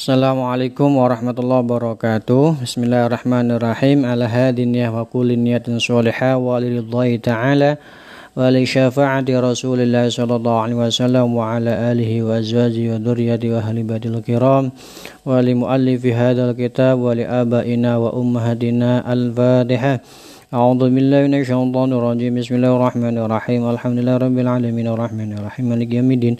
Assalamualaikum warahmatullahi wabarakatuh. Bismillahirrahmanirrahim. Ala hadin ya wa kulli niyatin sholihah Wa lillahi ta'ala Wa li syafa'ati rasulillah sallallahu alaihi wasallam Wa ala alihi wa azwaji wa dhuriyati wa ahli badil kiram Wa li muallifi hadal kitab Wa li abaina wa ummahatina al-fatihah أعوذ بالله من الشيطان الرجيم بسم الله الرحمن الرحيم الحمد لله رب العالمين الرحمن الرحيم مالك يوم الدين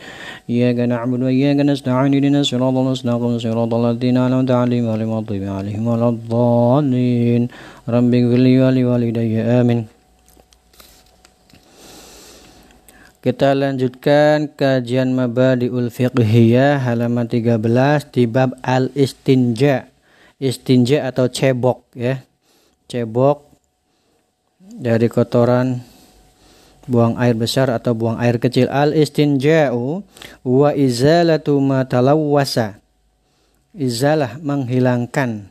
إياك نعبد وإياك نستعين اهدنا الصراط المستقيم صراط الذين أنعمت عليهم غير المغضوب عليهم ولا الضالين رب اغفر لي ولوالدي آمين Kita lanjutkan kajian Mabadiul Fiqhiyah halaman 13 di bab al-istinja. Istinja atau cebok ya. Cebok dari kotoran buang air besar atau buang air kecil. Al istinja'u wa izalatu ma talawwasa. Izalah menghilangkan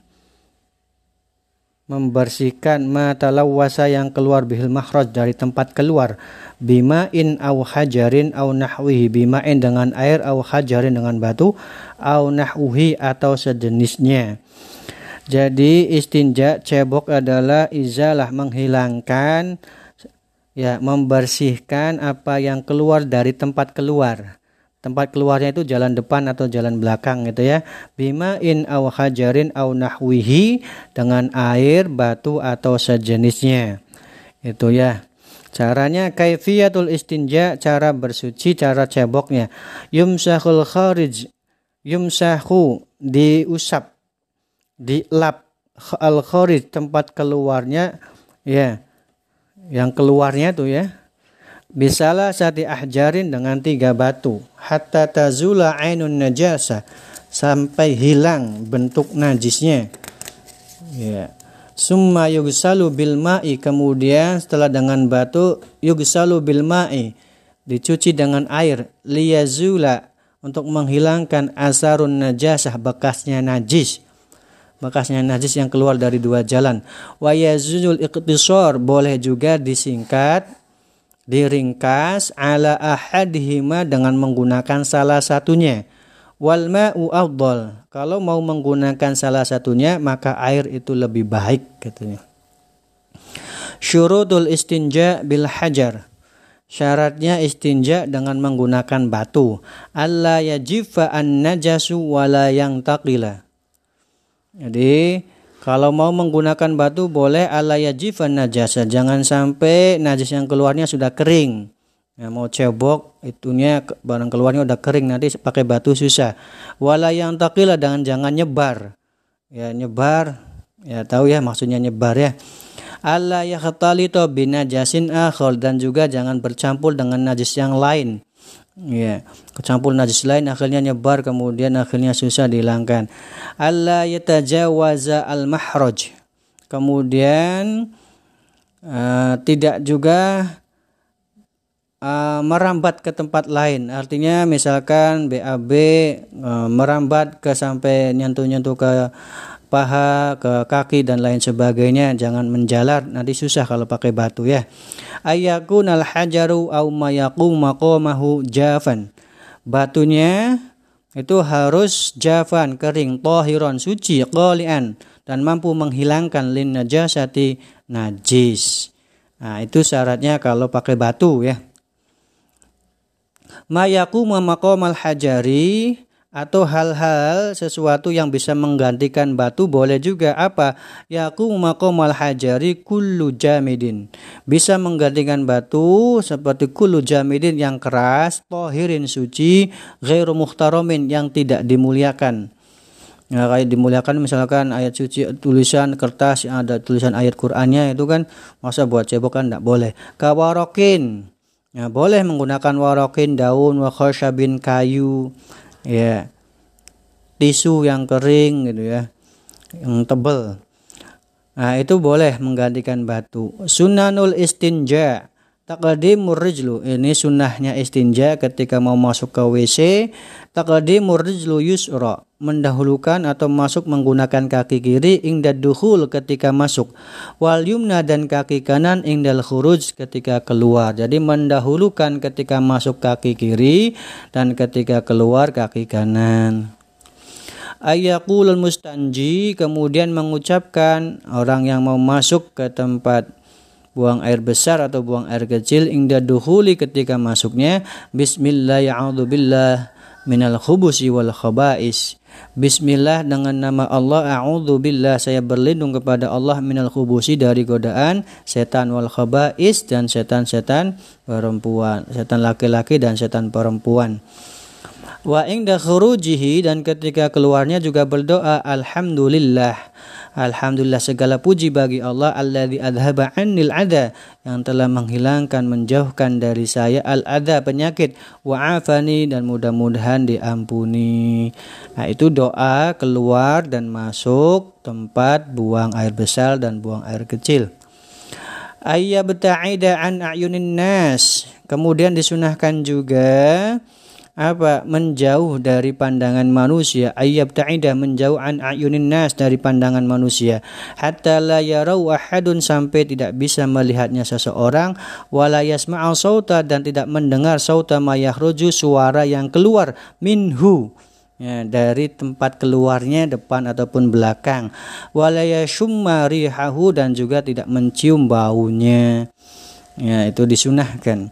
membersihkan ma talawwasa yang keluar bihil makhraj dari tempat keluar. Bima'in au hajarin au nahwihi. Bima'in dengan air au hajarin dengan batu au nahwihi atau sejenisnya jadi istinja cebok adalah izalah menghilangkan ya membersihkan apa yang keluar dari tempat keluar. Tempat keluarnya itu jalan depan atau jalan belakang gitu ya. Bima in aw hajarin aw nahwihi dengan air, batu atau sejenisnya. Itu ya. Caranya kaifiyatul istinja, cara bersuci, cara ceboknya. Yumsahul kharij. Yumsahu diusap di lap al kharij tempat keluarnya ya yang keluarnya tuh ya. Bisalah sati ahjarin dengan tiga batu. Hatta tazula ainun najasa sampai hilang bentuk najisnya. Ya. Summa yugsalu bil ma'i kemudian setelah dengan batu yugsalu bil ma'i dicuci dengan air liyazula untuk menghilangkan asarun najasah bekasnya najis bekasnya najis yang keluar dari dua jalan. Wa yazul iqtisar boleh juga disingkat, diringkas ala ahadihima dengan menggunakan salah satunya. Wal ma'u afdal. Kalau mau menggunakan salah satunya maka air itu lebih baik katanya. Syurutul istinja bil hajar. Syaratnya istinja dengan menggunakan batu. Allah yajifa an najasu wala yang taqila jadi kalau mau menggunakan batu boleh ala yajifan najasa. Jangan sampai najis yang keluarnya sudah kering. Ya, mau cebok itunya barang keluarnya udah kering nanti pakai batu susah. Wala yang takila dengan jangan nyebar. Ya nyebar ya tahu ya maksudnya nyebar ya. Allah ya khatalito binajasin akhol dan juga jangan bercampur dengan najis yang lain ya kecampur najis lain akhirnya nyebar kemudian akhirnya susah dihilangkan. Allah yatajawaza al mahraj kemudian uh, tidak juga uh, merambat ke tempat lain. Artinya misalkan BAB uh, merambat ke sampai nyentuh-nyentuh ke paha, ke kaki dan lain sebagainya. Jangan menjalar, nanti susah kalau pakai batu ya. Ayakun al hajaru au mayaku maqamahu jafan. Batunya itu harus jafan, kering, tohiron, suci, qalian dan mampu menghilangkan lin najasati najis. Nah, itu syaratnya kalau pakai batu ya. Mayaku maqamal hajari atau hal-hal sesuatu yang bisa menggantikan batu boleh juga. Apa? Yaku maqamal hajari kullu jamidin. Bisa menggantikan batu seperti kullu jamidin yang keras tohirin suci ghairu muhtaromin yang tidak dimuliakan. Ya, kayak dimuliakan misalkan ayat suci tulisan kertas yang ada tulisan ayat Qur'annya itu kan masa buat cebok kan tidak boleh. Kawarokin. Ya, boleh menggunakan warokin daun wa khashabin kayu ya tisu yang kering gitu ya yang tebal nah itu boleh menggantikan batu. Sunanul istinja Takadimur rijlu ini sunnahnya istinja ketika mau masuk ke WC. Takadimur rijlu yusra mendahulukan atau masuk menggunakan kaki kiri ingdad duhul ketika masuk. Wal yumna dan kaki kanan ingdal khuruj ketika keluar. Jadi mendahulukan ketika masuk kaki kiri dan ketika keluar kaki kanan. ayaqulul mustanji kemudian mengucapkan orang yang mau masuk ke tempat buang air besar atau buang air kecil inda duhuli ketika masuknya bismillah ya'udzubillah minal khubusi wal khaba'is Bismillah dengan nama Allah a'udzu billah saya berlindung kepada Allah minal khubusi dari godaan setan wal khaba'is dan setan-setan perempuan, setan laki-laki dan setan perempuan. Wa inda khurujihi dan ketika keluarnya juga berdoa alhamdulillah Alhamdulillah segala puji bagi Allah alladzi adhaba anil adha yang telah menghilangkan menjauhkan dari saya al adha penyakit wa afani dan mudah-mudahan diampuni. Nah, itu doa keluar dan masuk tempat buang air besar dan buang air kecil. Ayya beta'ida an a'yunin nas. Kemudian disunahkan juga apa? Menjauh dari pandangan manusia. Ayyab ta'idah menjauh an ayunin nas dari pandangan manusia. Hatta la yarau ahadun sampai tidak bisa melihatnya seseorang. Wala yasma'u sauta dan tidak mendengar sauta mayahruju suara yang keluar minhu. Ya, dari tempat keluarnya depan ataupun belakang. Walaya rihahu dan juga tidak mencium baunya Ya, itu disunahkan.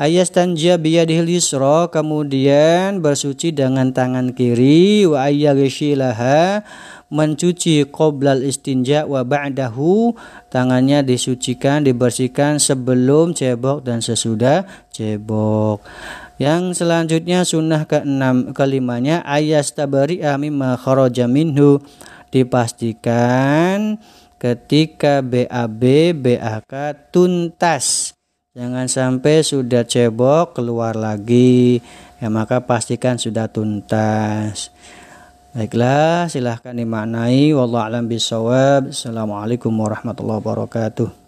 Ayastanja biyadihil yusra kemudian bersuci dengan tangan kiri wa ayyaghsilaha mencuci qoblal istinja wa ba'dahu tangannya disucikan dibersihkan sebelum cebok dan sesudah cebok. Yang selanjutnya sunnah keenam kelimanya ayastabari'a mimma kharaja minhu dipastikan ketika BAB BAK tuntas. Jangan sampai sudah cebok keluar lagi. Ya maka pastikan sudah tuntas. Baiklah silahkan dimaknai. Wallahu alam bisawab assalamualaikum warahmatullahi wabarakatuh